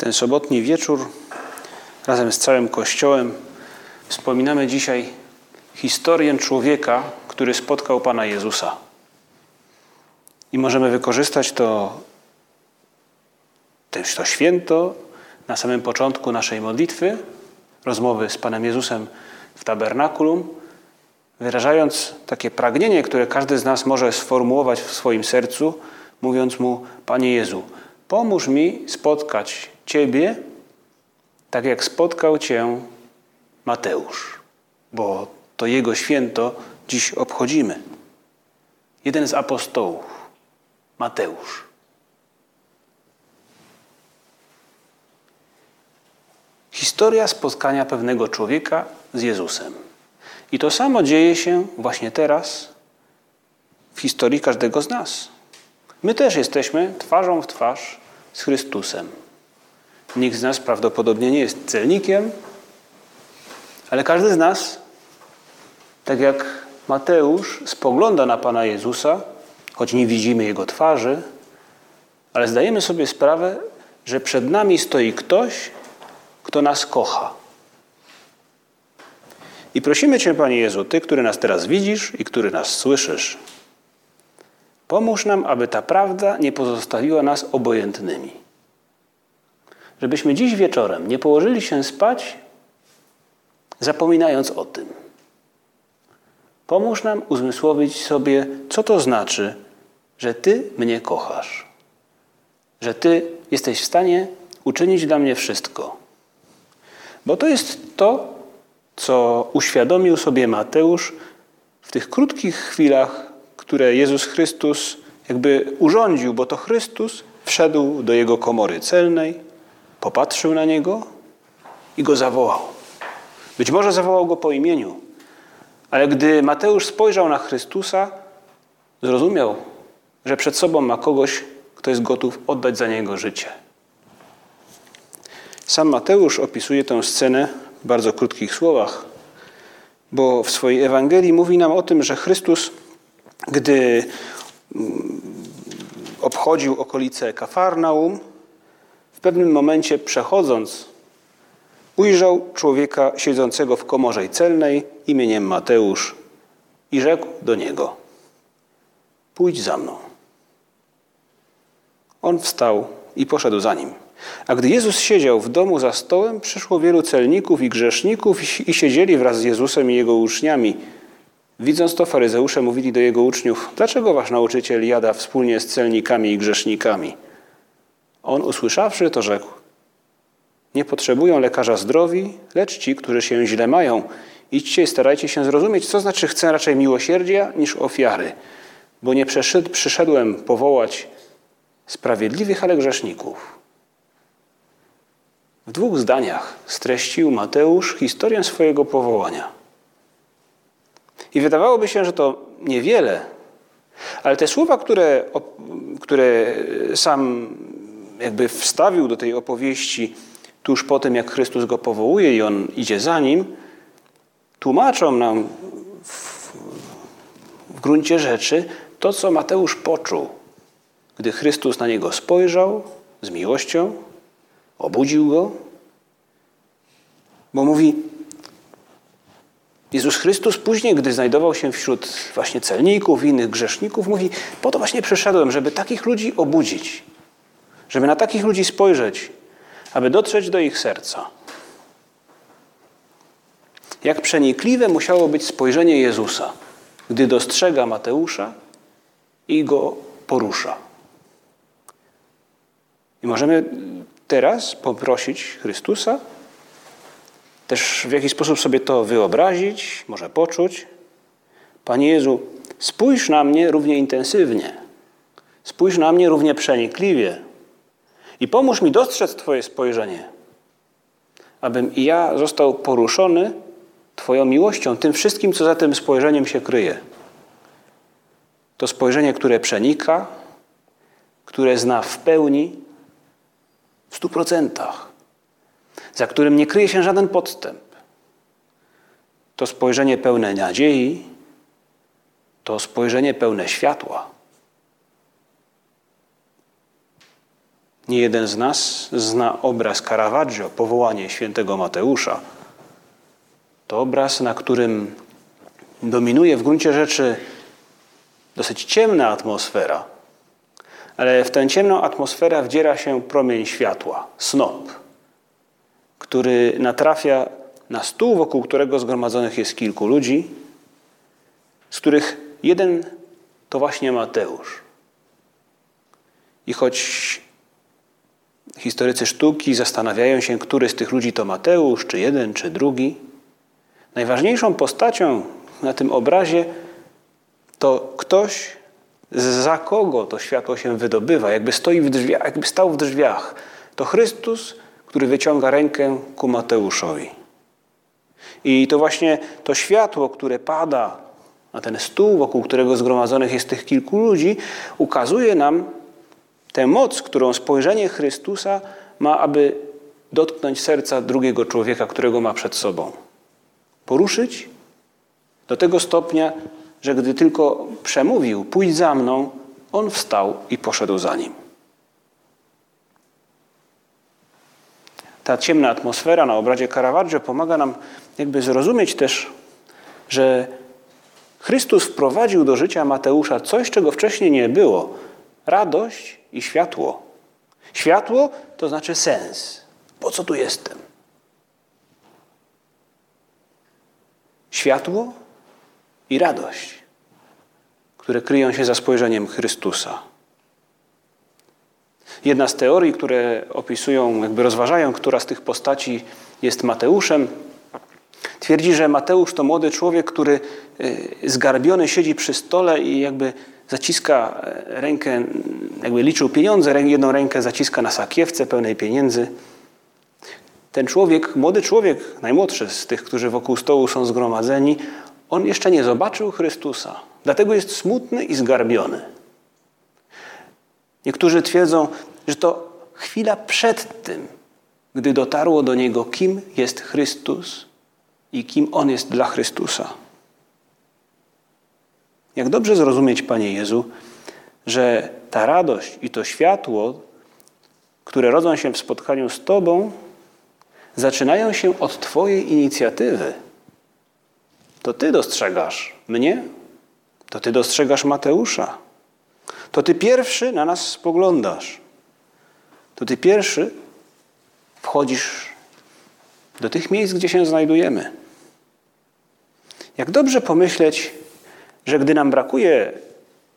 Ten sobotni wieczór razem z całym Kościołem wspominamy dzisiaj historię człowieka, który spotkał Pana Jezusa. I możemy wykorzystać to, to święto na samym początku naszej modlitwy, rozmowy z Panem Jezusem w tabernakulum, wyrażając takie pragnienie, które każdy z nas może sformułować w swoim sercu, mówiąc mu: Panie Jezu, pomóż mi spotkać Ciebie, tak jak spotkał Cię Mateusz, bo to jego święto dziś obchodzimy. Jeden z apostołów, Mateusz. Historia spotkania pewnego człowieka z Jezusem. I to samo dzieje się właśnie teraz w historii każdego z nas. My też jesteśmy twarzą w twarz z Chrystusem. Nikt z nas prawdopodobnie nie jest celnikiem, ale każdy z nas, tak jak Mateusz, spogląda na Pana Jezusa, choć nie widzimy Jego twarzy, ale zdajemy sobie sprawę, że przed nami stoi ktoś, kto nas kocha. I prosimy Cię, Panie Jezu, Ty, który nas teraz widzisz i który nas słyszysz, pomóż nam, aby ta prawda nie pozostawiła nas obojętnymi. Żebyśmy dziś wieczorem nie położyli się spać, zapominając o tym. Pomóż nam uzmysłowić sobie, co to znaczy, że Ty mnie kochasz, że Ty jesteś w stanie uczynić dla mnie wszystko. Bo to jest to, co uświadomił sobie Mateusz w tych krótkich chwilach, które Jezus Chrystus jakby urządził, bo to Chrystus wszedł do jego komory celnej, popatrzył na niego i go zawołał. Być może zawołał go po imieniu, ale gdy Mateusz spojrzał na Chrystusa, zrozumiał, że przed sobą ma kogoś, kto jest gotów oddać za niego życie. Sam Mateusz opisuje tę scenę w bardzo krótkich słowach, bo w swojej Ewangelii mówi nam o tym, że Chrystus, gdy mm, obchodził okolice Kafarnaum, w pewnym momencie przechodząc, ujrzał człowieka siedzącego w komorze celnej imieniem Mateusz i rzekł do niego: Pójdź za mną. On wstał i poszedł za nim. A gdy Jezus siedział w domu za stołem, przyszło wielu celników i grzeszników i siedzieli wraz z Jezusem i jego uczniami. Widząc to, faryzeusze mówili do jego uczniów: Dlaczego wasz nauczyciel jada wspólnie z celnikami i grzesznikami? On, usłyszawszy to, rzekł: Nie potrzebują lekarza zdrowi, lecz ci, którzy się źle mają. Idźcie i starajcie się zrozumieć, co znaczy chcę raczej miłosierdzia niż ofiary, bo nie przyszedłem powołać sprawiedliwych, ale grzeszników. W dwóch zdaniach streścił Mateusz historię swojego powołania. I wydawałoby się, że to niewiele, ale te słowa, które, które sam jakby wstawił do tej opowieści tuż po tym, jak Chrystus go powołuje i on idzie za nim, tłumaczą nam w, w gruncie rzeczy to, co Mateusz poczuł, gdy Chrystus na niego spojrzał z miłością, obudził go, bo mówi, Jezus Chrystus później, gdy znajdował się wśród właśnie celników i innych grzeszników, mówi: Po to właśnie przyszedłem, żeby takich ludzi obudzić, żeby na takich ludzi spojrzeć, aby dotrzeć do ich serca. Jak przenikliwe musiało być spojrzenie Jezusa, gdy dostrzega Mateusza i go porusza. I możemy teraz poprosić Chrystusa, też w jakiś sposób sobie to wyobrazić, może poczuć. Panie Jezu, spójrz na mnie równie intensywnie, spójrz na mnie równie przenikliwie I pomóż mi dostrzec Twoje spojrzenie, abym i ja został poruszony Twoją miłością, tym wszystkim, co za tym spojrzeniem się kryje. To spojrzenie, które przenika, które zna w pełni, w stu procentach, za którym nie kryje się żaden podstęp. To spojrzenie pełne nadziei, to spojrzenie pełne światła. Nie jeden z nas zna obraz Caravaggio, powołanie świętego Mateusza. To obraz, na którym dominuje w gruncie rzeczy dosyć ciemna atmosfera, ale w tę ciemną atmosferę wdziera się promień światła, snop, który natrafia na stół, wokół którego zgromadzonych jest kilku ludzi, z których jeden to właśnie Mateusz. I choć historycy sztuki zastanawiają się, który z tych ludzi to Mateusz, czy jeden, czy drugi, najważniejszą postacią na tym obrazie to ktoś, za kogo to światło się wydobywa, jakby stoi w drzwiach, jakby stał w drzwiach. To Chrystus, który wyciąga rękę ku Mateuszowi. I to właśnie to światło, które pada na ten stół, wokół którego zgromadzonych jest tych kilku ludzi, ukazuje nam tę moc, którą spojrzenie Chrystusa ma, aby dotknąć serca drugiego człowieka, którego ma przed sobą. Poruszyć do tego stopnia, że gdy tylko przemówił, pójdź za mną, on wstał i poszedł za nim. Ta ciemna atmosfera na obrazie Caravaggio pomaga nam jakby zrozumieć też, że Chrystus wprowadził do życia Mateusza coś, czego wcześniej nie było. Radość i światło. Światło to znaczy sens. Po co tu jestem? Światło i radość, które kryją się za spojrzeniem Chrystusa. Jedna z teorii, które opisują, jakby rozważają, która z tych postaci jest Mateuszem, twierdzi, że Mateusz to młody człowiek, który y, zgarbiony siedzi przy stole i jakby zaciska e, rękę, jakby liczył pieniądze, jedną rękę zaciska na sakiewce pełnej pieniędzy. Ten człowiek, młody człowiek, najmłodszy z tych, którzy wokół stołu są zgromadzeni, on jeszcze nie zobaczył Chrystusa. Dlatego jest smutny i zgarbiony. Niektórzy twierdzą, że to chwila przed tym, gdy dotarło do niego, kim jest Chrystus i kim on jest dla Chrystusa. Jak dobrze zrozumieć, Panie Jezu, że ta radość i to światło, które rodzą się w spotkaniu z Tobą, zaczynają się od Twojej inicjatywy. To Ty dostrzegasz mnie, to Ty dostrzegasz Mateusza. To Ty pierwszy na nas spoglądasz. To Ty pierwszy wchodzisz do tych miejsc, gdzie się znajdujemy. Jak dobrze pomyśleć, że gdy nam brakuje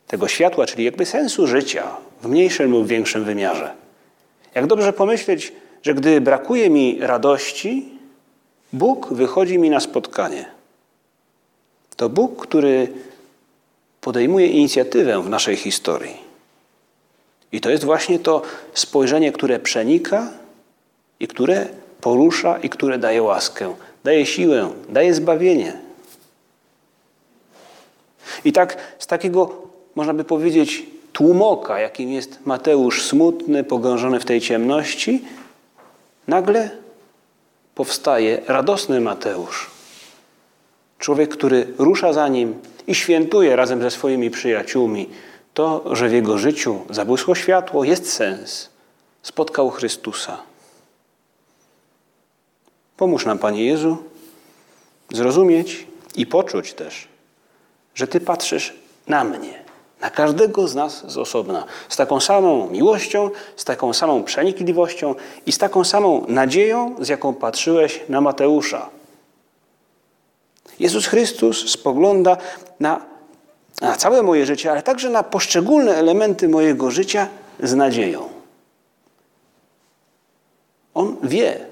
tego światła, czyli jakby sensu życia w mniejszym lub większym wymiarze, jak dobrze pomyśleć, że gdy brakuje mi radości, Bóg wychodzi mi na spotkanie. To Bóg, który podejmuje inicjatywę w naszej historii. I to jest właśnie to spojrzenie, które przenika i które porusza i które daje łaskę, daje siłę, daje zbawienie. I tak z takiego, można by powiedzieć, tłumoka, jakim jest Mateusz smutny, pogrążony w tej ciemności, nagle powstaje radosny Mateusz. Człowiek, który rusza za nim i świętuje razem ze swoimi przyjaciółmi to, że w jego życiu zabłysło światło, jest sens. Spotkał Chrystusa. Pomóż nam, Panie Jezu, zrozumieć i poczuć też, że Ty patrzysz na mnie, na każdego z nas z osobna, z taką samą miłością, z taką samą przenikliwością i z taką samą nadzieją, z jaką patrzyłeś na Mateusza. Jezus Chrystus spogląda na, na całe moje życie, ale także na poszczególne elementy mojego życia z nadzieją. On wie,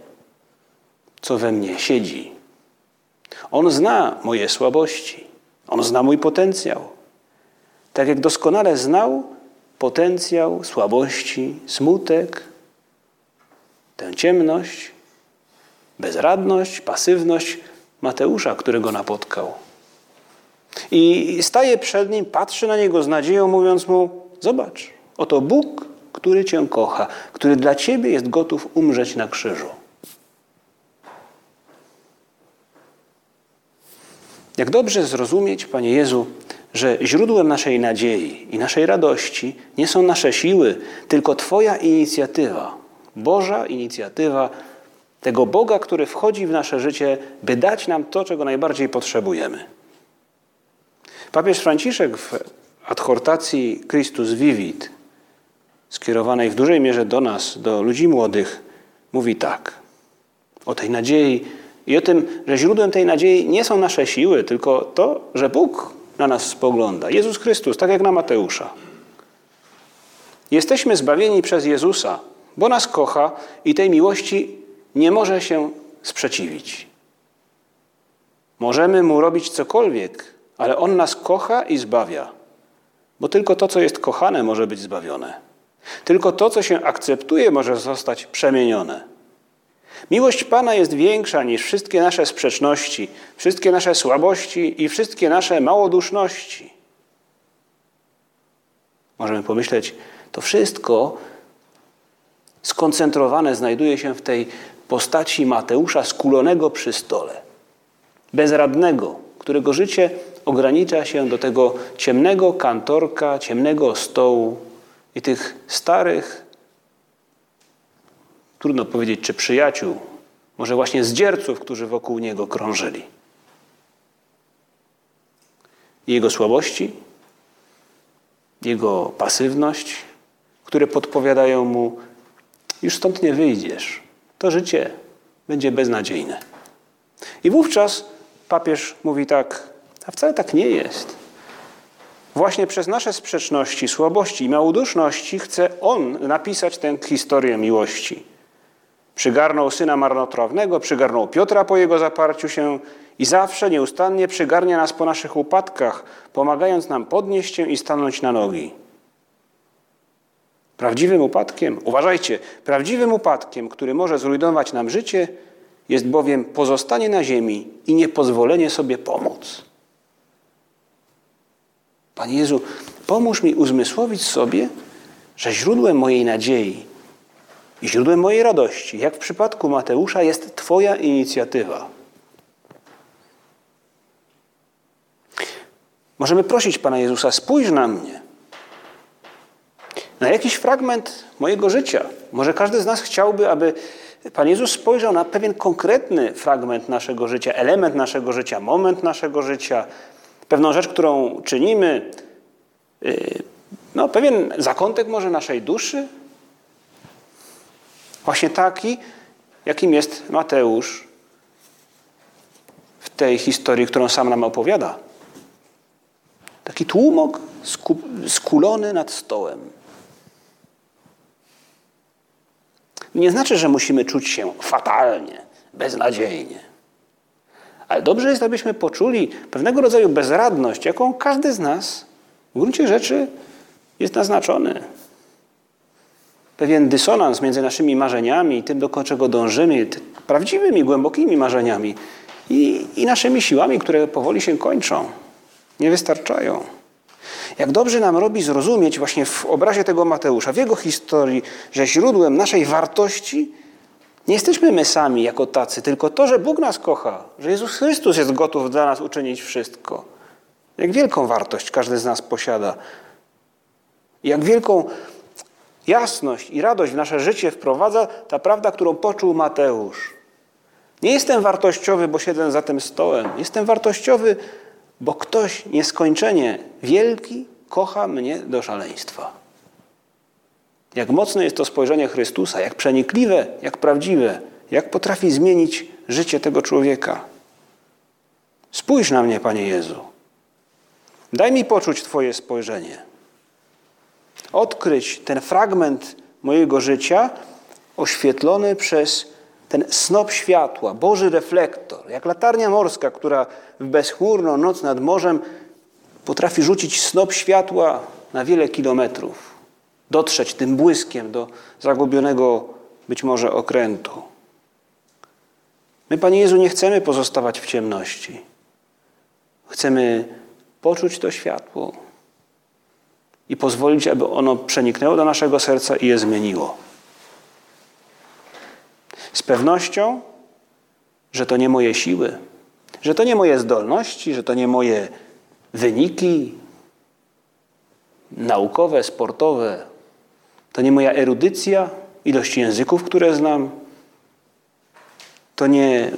co we mnie siedzi. On zna moje słabości. On zna mój potencjał. Tak jak doskonale znał potencjał słabości, smutek tę ciemność, bezradność, pasywność Mateusza, który go napotkał. I staje przed nim, patrzy na niego z nadzieją, mówiąc mu: Zobacz, oto Bóg, który cię kocha, który dla ciebie jest gotów umrzeć na krzyżu. Jak dobrze zrozumieć, Panie Jezu, że źródłem naszej nadziei i naszej radości nie są nasze siły, tylko Twoja inicjatywa, Boża inicjatywa tego Boga, który wchodzi w nasze życie, by dać nam to, czego najbardziej potrzebujemy. Papież Franciszek w adhortacji Christus Vivit, skierowanej w dużej mierze do nas, do ludzi młodych, mówi tak o tej nadziei i o tym, że źródłem tej nadziei nie są nasze siły, tylko to, że Bóg na nas spogląda. Jezus Chrystus, tak jak na Mateusza. Jesteśmy zbawieni przez Jezusa, bo nas kocha i tej miłości nie może się sprzeciwić. Możemy mu robić cokolwiek, ale on nas kocha i zbawia, bo tylko to, co jest kochane, może być zbawione. Tylko to, co się akceptuje, może zostać przemienione. Miłość Pana jest większa niż wszystkie nasze sprzeczności, wszystkie nasze słabości i wszystkie nasze małoduszności. Możemy pomyśleć, to wszystko skoncentrowane znajduje się w tej postaci Mateusza skulonego przy stole, bezradnego, którego życie ogranicza się do tego ciemnego kantorka, ciemnego stołu i tych starych, trudno powiedzieć, czy przyjaciół, może właśnie zdzierców, którzy wokół niego krążyli. Jego słabości, jego pasywność, które podpowiadają mu, już stąd nie wyjdziesz. To życie będzie beznadziejne. I wówczas papież mówi tak, a wcale tak nie jest. Właśnie przez nasze sprzeczności, słabości i małoduszności chce On napisać tę historię miłości. Przygarnął syna marnotrawnego, przygarnął Piotra po jego zaparciu się i zawsze nieustannie przygarnia nas po naszych upadkach, pomagając nam podnieść się i stanąć na nogi. Prawdziwym upadkiem, uważajcie, prawdziwym upadkiem, który może zrujnować nam życie, jest bowiem pozostanie na ziemi i niepozwolenie sobie pomóc. Panie Jezu, pomóż mi uzmysłowić sobie, że źródłem mojej nadziei i źródłem mojej radości, jak w przypadku Mateusza, jest Twoja inicjatywa. Możemy prosić Pana Jezusa, spójrz na mnie. Na jakiś fragment mojego życia. Może każdy z nas chciałby, aby Pan Jezus spojrzał na pewien konkretny fragment naszego życia, element naszego życia, moment naszego życia, pewną rzecz, którą czynimy, y, no, pewien zakątek może naszej duszy. Właśnie taki, jakim jest Mateusz w tej historii, którą sam nam opowiada. Taki tłumok skulony nad stołem. Nie znaczy, że musimy czuć się fatalnie, beznadziejnie. Ale dobrze jest, abyśmy poczuli pewnego rodzaju bezradność, jaką każdy z nas w gruncie rzeczy jest naznaczony. Pewien dysonans między naszymi marzeniami i tym, do czego dążymy, prawdziwymi, głębokimi marzeniami i, i naszymi siłami, które powoli się kończą, nie wystarczają. Jak dobrze nam robi zrozumieć właśnie w obrazie tego Mateusza, w jego historii, że źródłem naszej wartości nie jesteśmy my sami jako tacy, tylko to, że Bóg nas kocha, że Jezus Chrystus jest gotów dla nas uczynić wszystko. Jak wielką wartość każdy z nas posiada. Jak wielką jasność i radość w nasze życie wprowadza ta prawda, którą poczuł Mateusz. Nie jestem wartościowy, bo siedzę za tym stołem. Jestem wartościowy, bo ktoś nieskończenie wielki kocha mnie do szaleństwa. Jak mocne jest to spojrzenie Chrystusa, jak przenikliwe, jak prawdziwe, jak potrafi zmienić życie tego człowieka. Spójrz na mnie, Panie Jezu. Daj mi poczuć Twoje spojrzenie. Odkryć ten fragment mojego życia oświetlony przez ten snop światła, Boży reflektor, jak latarnia morska, która w bezchmurną noc nad morzem potrafi rzucić snop światła na wiele kilometrów, dotrzeć tym błyskiem do zagubionego być może okrętu. My, Panie Jezu, nie chcemy pozostawać w ciemności. Chcemy poczuć to światło i pozwolić, aby ono przeniknęło do naszego serca i je zmieniło. Z pewnością, że to nie moje siły, że to nie moje zdolności, że to nie moje wyniki naukowe, sportowe, to nie moja erudycja, ilość języków, które znam, to nie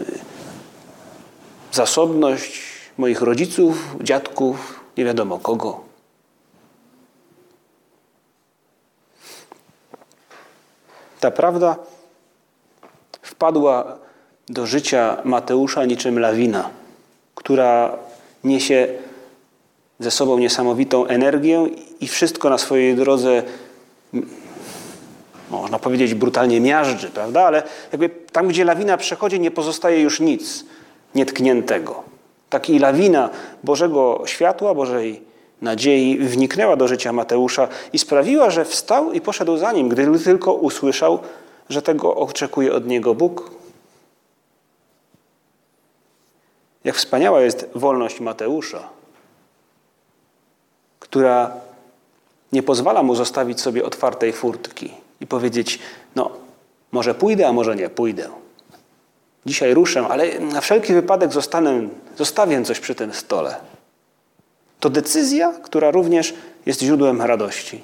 zasobność moich rodziców, dziadków, nie wiadomo kogo. Ta prawda wpadła do życia Mateusza niczym lawina, która niesie ze sobą niesamowitą energię i wszystko na swojej drodze, można powiedzieć, brutalnie miażdży, prawda? Ale jakby tam, gdzie lawina przechodzi, nie pozostaje już nic nietkniętego. Tak i lawina Bożego światła, Bożej nadziei wniknęła do życia Mateusza i sprawiła, że wstał i poszedł za nim, gdy tylko usłyszał, że tego oczekuje od niego Bóg. Jak wspaniała jest wolność Mateusza, która nie pozwala mu zostawić sobie otwartej furtki i powiedzieć: No, może pójdę, a może nie pójdę. Dzisiaj ruszę, ale na wszelki wypadek zostanę, zostawię coś przy tym stole. To decyzja, która również jest źródłem radości.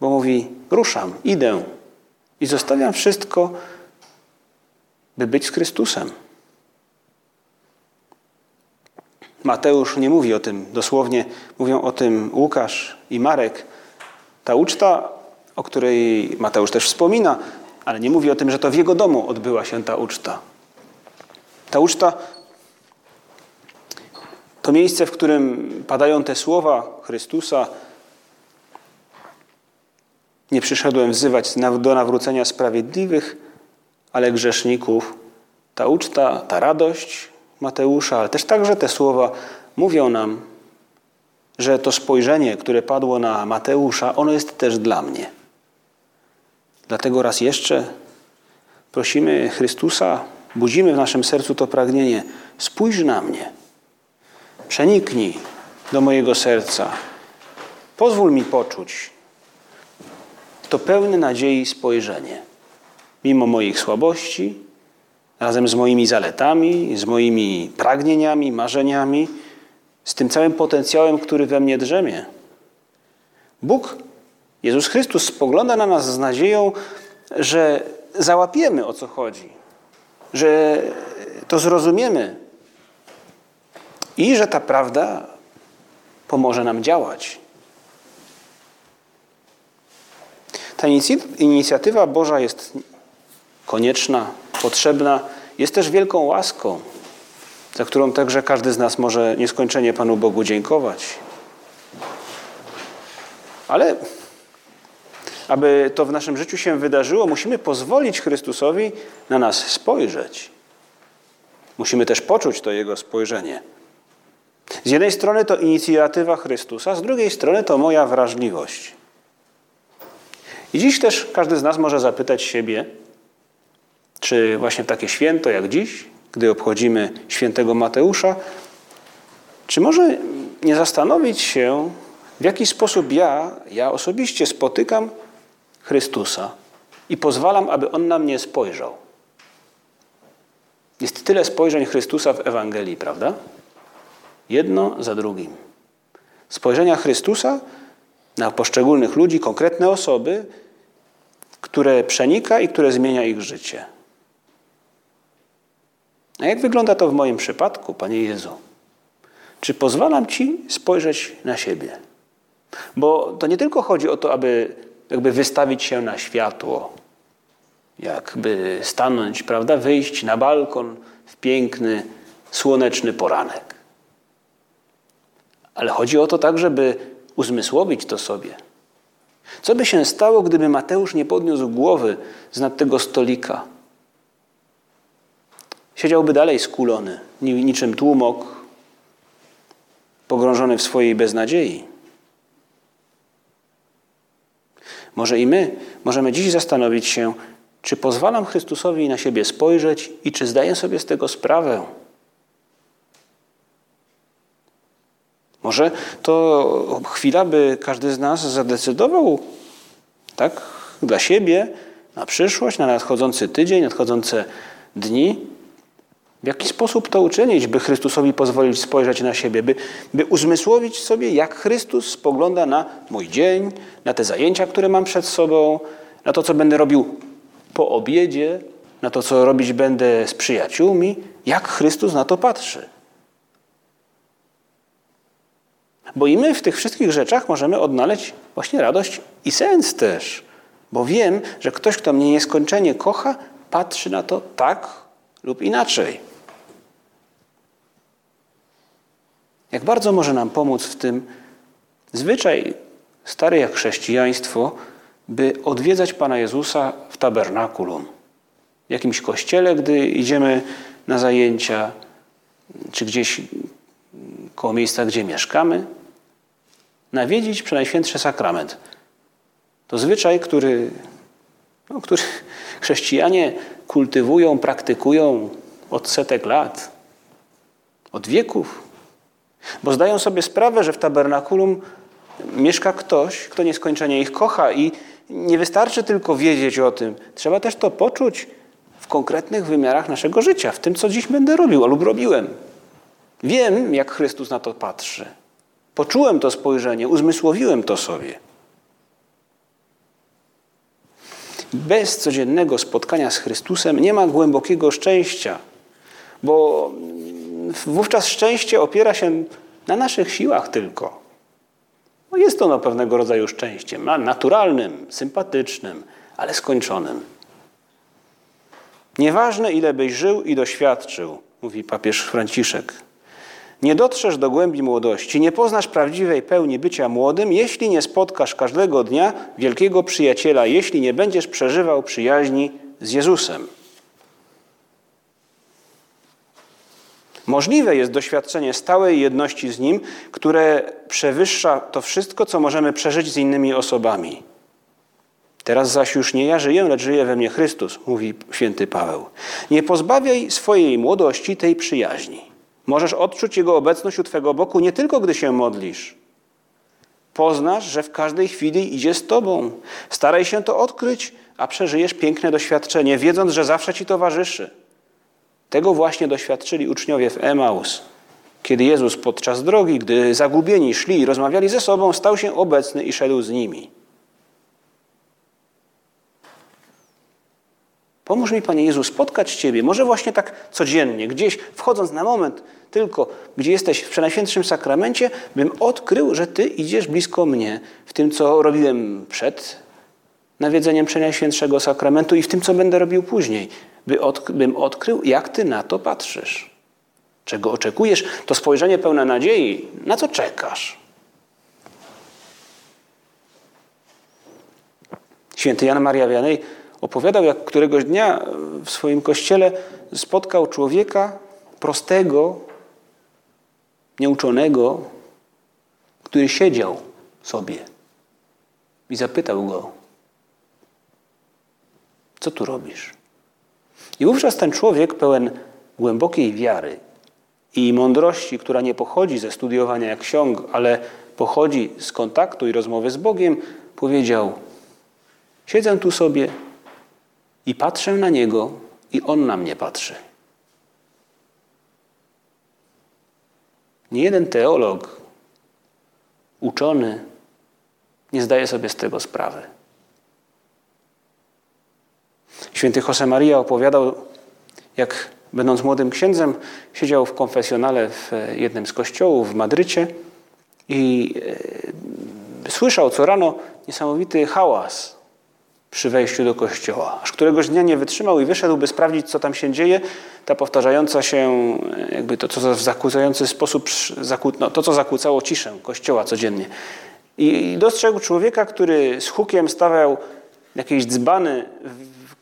Bo mówi: Ruszam, idę i zostawiam wszystko, by być z Chrystusem. Mateusz nie mówi o tym dosłownie, mówią o tym Łukasz i Marek. Ta uczta, o której Mateusz też wspomina, ale nie mówi o tym, że to w jego domu odbyła się ta uczta. Ta uczta to miejsce, w którym padają te słowa Chrystusa. Nie przyszedłem wzywać do nawrócenia sprawiedliwych, ale grzeszników. Ta uczta, ta radość Mateusza, ale też także te słowa mówią nam, że to spojrzenie, które padło na Mateusza, ono jest też dla mnie. Dlatego raz jeszcze prosimy Chrystusa, budzimy w naszym sercu to pragnienie. Spójrz na mnie, przeniknij do mojego serca, pozwól mi poczuć to pełne nadziei spojrzenie, mimo moich słabości, razem z moimi zaletami, z moimi pragnieniami, marzeniami, z tym całym potencjałem, który we mnie drzemie. Bóg, Jezus Chrystus, spogląda na nas z nadzieją, że załapiemy o co chodzi, że to zrozumiemy i że ta prawda pomoże nam działać. Ta inicjatywa Boża jest konieczna, potrzebna, jest też wielką łaską, za którą także każdy z nas może nieskończenie Panu Bogu dziękować. Ale aby to w naszym życiu się wydarzyło, musimy pozwolić Chrystusowi na nas spojrzeć. Musimy też poczuć to Jego spojrzenie. Z jednej strony to inicjatywa Chrystusa, z drugiej strony to moja wrażliwość. I dziś też każdy z nas może zapytać siebie, czy właśnie takie święto jak dziś, gdy obchodzimy świętego Mateusza, czy może nie zastanowić się, w jaki sposób ja, ja osobiście spotykam Chrystusa i pozwalam, aby On na mnie spojrzał. Jest tyle spojrzeń Chrystusa w Ewangelii, prawda? Jedno za drugim. Spojrzenia Chrystusa na poszczególnych ludzi, konkretne osoby, które przenika i które zmienia ich życie. A jak wygląda to w moim przypadku, Panie Jezu? Czy pozwalam Ci spojrzeć na siebie? Bo to nie tylko chodzi o to, aby jakby wystawić się na światło, jakby stanąć, prawda, wyjść na balkon w piękny, słoneczny poranek. Ale chodzi o to tak, żeby uzmysłowić to sobie. Co by się stało, gdyby Mateusz nie podniósł głowy z nad tego stolika? Siedziałby dalej skulony, niczym tłumok, pogrążony w swojej beznadziei. Może i my możemy dziś zastanowić się, Czy pozwalam Chrystusowi na siebie spojrzeć i czy zdaję sobie z tego sprawę? Może to chwila, by każdy z nas zadecydował tak dla siebie na przyszłość, na nadchodzący tydzień, nadchodzące dni, w jaki sposób to uczynić, by Chrystusowi pozwolić spojrzeć na siebie, by, by uzmysłowić sobie, jak Chrystus spogląda na mój dzień, na te zajęcia, które mam przed sobą, na to, co będę robił po obiedzie, na to, co robić będę z przyjaciółmi, jak Chrystus na to patrzy. Bo i my w tych wszystkich rzeczach możemy odnaleźć właśnie radość i sens też. Bo wiem, że ktoś, kto mnie nieskończenie kocha, patrzy na to tak lub inaczej. Jak bardzo może nam pomóc w tym zwyczaj stary jak chrześcijaństwo, by odwiedzać Pana Jezusa w tabernakulum, w jakimś kościele, gdy idziemy na zajęcia, czy gdzieś koło miejsca, gdzie mieszkamy, nawiedzić Przenajświętszy Sakrament. To zwyczaj, który, no, który chrześcijanie kultywują, praktykują od setek lat, od wieków. Bo zdają sobie sprawę, że w tabernakulum mieszka ktoś, kto nieskończenie ich kocha i nie wystarczy tylko wiedzieć o tym. Trzeba też to poczuć w konkretnych wymiarach naszego życia, w tym, co dziś będę robił lub robiłem. Wiem, jak Chrystus na to patrzy. Poczułem to spojrzenie, uzmysłowiłem to sobie. Bez codziennego spotkania z Chrystusem nie ma głębokiego szczęścia, bo wówczas szczęście opiera się na naszych siłach tylko. No jest ono pewnego rodzaju szczęściem, naturalnym, sympatycznym, ale skończonym. Nieważne, ile byś żył i doświadczył, mówi papież Franciszek, nie dotrzesz do głębi młodości, nie poznasz prawdziwej pełni bycia młodym, jeśli nie spotkasz każdego dnia wielkiego przyjaciela, jeśli nie będziesz przeżywał przyjaźni z Jezusem. Możliwe jest doświadczenie stałej jedności z Nim, które przewyższa to wszystko, co możemy przeżyć z innymi osobami. Teraz zaś już nie ja żyję, lecz żyje we mnie Chrystus, mówi święty Paweł. Nie pozbawiaj swojej młodości tej przyjaźni. Możesz odczuć Jego obecność u Twego boku nie tylko, gdy się modlisz. Poznasz, że w każdej chwili idzie z Tobą. Staraj się to odkryć, a przeżyjesz piękne doświadczenie, wiedząc, że zawsze Ci towarzyszy. Tego właśnie doświadczyli uczniowie w Emaus. Kiedy Jezus podczas drogi, gdy zagubieni szli i rozmawiali ze sobą, stał się obecny i szedł z nimi. Pomóż mi, Panie Jezu, spotkać Ciebie, może właśnie tak codziennie, gdzieś wchodząc na moment tylko, gdzie jesteś w Przenajświętszym Sakramencie, bym odkrył, że Ty idziesz blisko mnie w tym, co robiłem przed nawiedzeniem Przenajświętszego Sakramentu i w tym, co będę robił później, by od, bym odkrył, jak Ty na to patrzysz. Czego oczekujesz? To spojrzenie pełne nadziei. Na co czekasz? Święty Jan Maria Wianej opowiadał, jak któregoś dnia w swoim kościele spotkał człowieka prostego, nieuczonego, który siedział sobie i zapytał go: Co tu robisz? I wówczas ten człowiek, pełen głębokiej wiary i mądrości, która nie pochodzi ze studiowania ksiąg, ale pochodzi z kontaktu i rozmowy z Bogiem, powiedział: Siedzę tu sobie i patrzę na niego, i on na mnie patrzy. Nie jeden teolog, uczony, nie zdaje sobie z tego sprawy. Święty Josemaria opowiadał, jak będąc młodym księdzem, siedział w konfesjonale w jednym z kościołów w Madrycie i e, słyszał co rano niesamowity hałas przy wejściu do kościoła. Aż któregoś dnia nie wytrzymał i wyszedł, by sprawdzić, co tam się dzieje. Ta powtarzająca się, jakby to, co w zakłócający sposób, no, to, co zakłócało ciszę kościoła codziennie. I dostrzegł człowieka, który z hukiem stawiał jakieś dzbany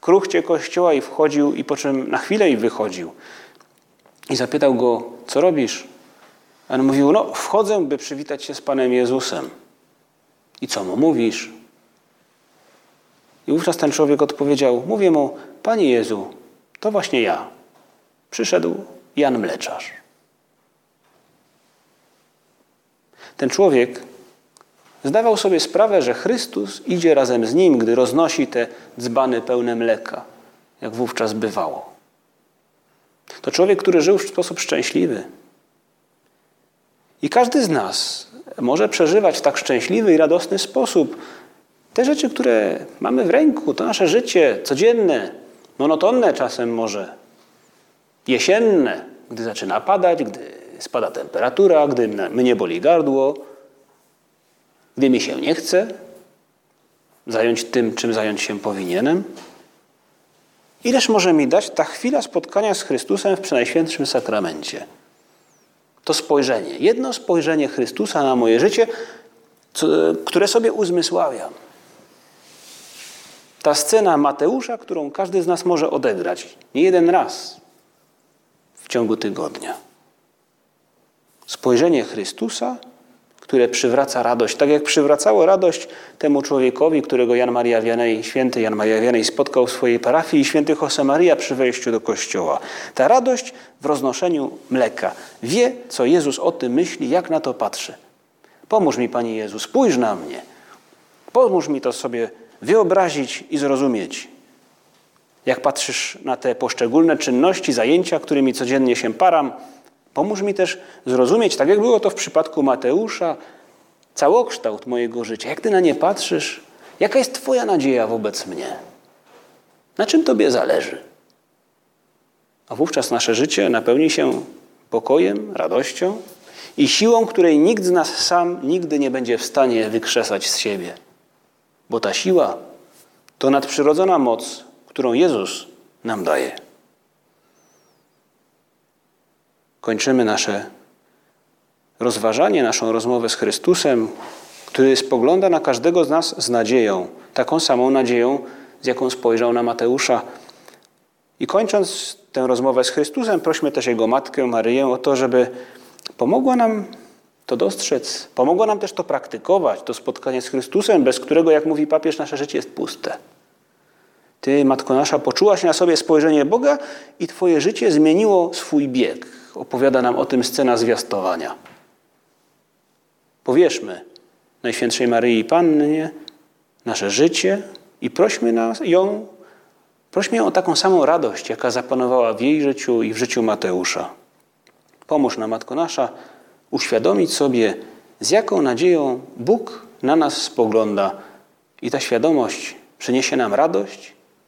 kruchcie kościoła i wchodził, i po czym na chwilę i wychodził. I zapytał go, co robisz? A on mówił, no wchodzę, by przywitać się z Panem Jezusem. I co mu mówisz? I wówczas ten człowiek odpowiedział: Mówię mu, Panie Jezu, to właśnie ja. Przyszedł Jan Mleczarz. Ten człowiek zdawał sobie sprawę, że Chrystus idzie razem z nim, gdy roznosi te dzbany pełne mleka, jak wówczas bywało. To człowiek, który żył w sposób szczęśliwy. I każdy z nas może przeżywać w tak szczęśliwy i radosny sposób te rzeczy, które mamy w ręku, to nasze życie codzienne, monotonne czasem może, jesienne, gdy zaczyna padać, gdy spada temperatura, gdy mnie boli gardło, gdy mi się nie chce zająć tym, czym zająć się powinienem. Ileż może mi dać ta chwila spotkania z Chrystusem w Przenajświętszym Sakramencie? To spojrzenie, jedno spojrzenie Chrystusa na moje życie, które sobie uzmysławiam. Ta scena Mateusza, którą każdy z nas może odegrać nie jeden raz w ciągu tygodnia. Spojrzenie Chrystusa, które przywraca radość, tak jak przywracało radość temu człowiekowi, którego Jan Maria Wianej, święty Jan Maria Wianej spotkał w swojej parafii i święty Josemaria przy wejściu do kościoła. Ta radość w roznoszeniu mleka. Wie, co Jezus o tym myśli, jak na to patrzy. Pomóż mi, Panie Jezu, spójrz na mnie. Pomóż mi to sobie wyobrazić i zrozumieć. Jak patrzysz na te poszczególne czynności, zajęcia, którymi codziennie się param, pomóż mi też zrozumieć, tak jak było to w przypadku Mateusza, całokształt mojego życia. Jak ty na nie patrzysz? Jaka jest Twoja nadzieja wobec mnie? Na czym Tobie zależy? A wówczas nasze życie napełni się pokojem, radością i siłą, której nikt z nas sam nigdy nie będzie w stanie wykrzesać z siebie. Bo ta siła to nadprzyrodzona moc, którą Jezus nam daje. Kończymy nasze rozważanie, naszą rozmowę z Chrystusem, który spogląda na każdego z nas z nadzieją, taką samą nadzieją, z jaką spojrzał na Mateusza. I kończąc tę rozmowę z Chrystusem, prośmy też Jego Matkę Maryję o to, żeby pomogła nam to dostrzec. Pomogło nam też to praktykować, to spotkanie z Chrystusem, bez którego, jak mówi papież, nasze życie jest puste. Ty, Matko Nasza, poczułaś na sobie spojrzenie Boga i Twoje życie zmieniło swój bieg. Opowiada nam o tym scena zwiastowania. Powierzmy Najświętszej Maryi Pannie nasze życie i prośmy nas, ją, prośmy ją o taką samą radość, jaka zapanowała w jej życiu i w życiu Mateusza. Pomóż nam, Matko Nasza, uświadomić sobie, z jaką nadzieją Bóg na nas spogląda i ta świadomość przyniesie nam radość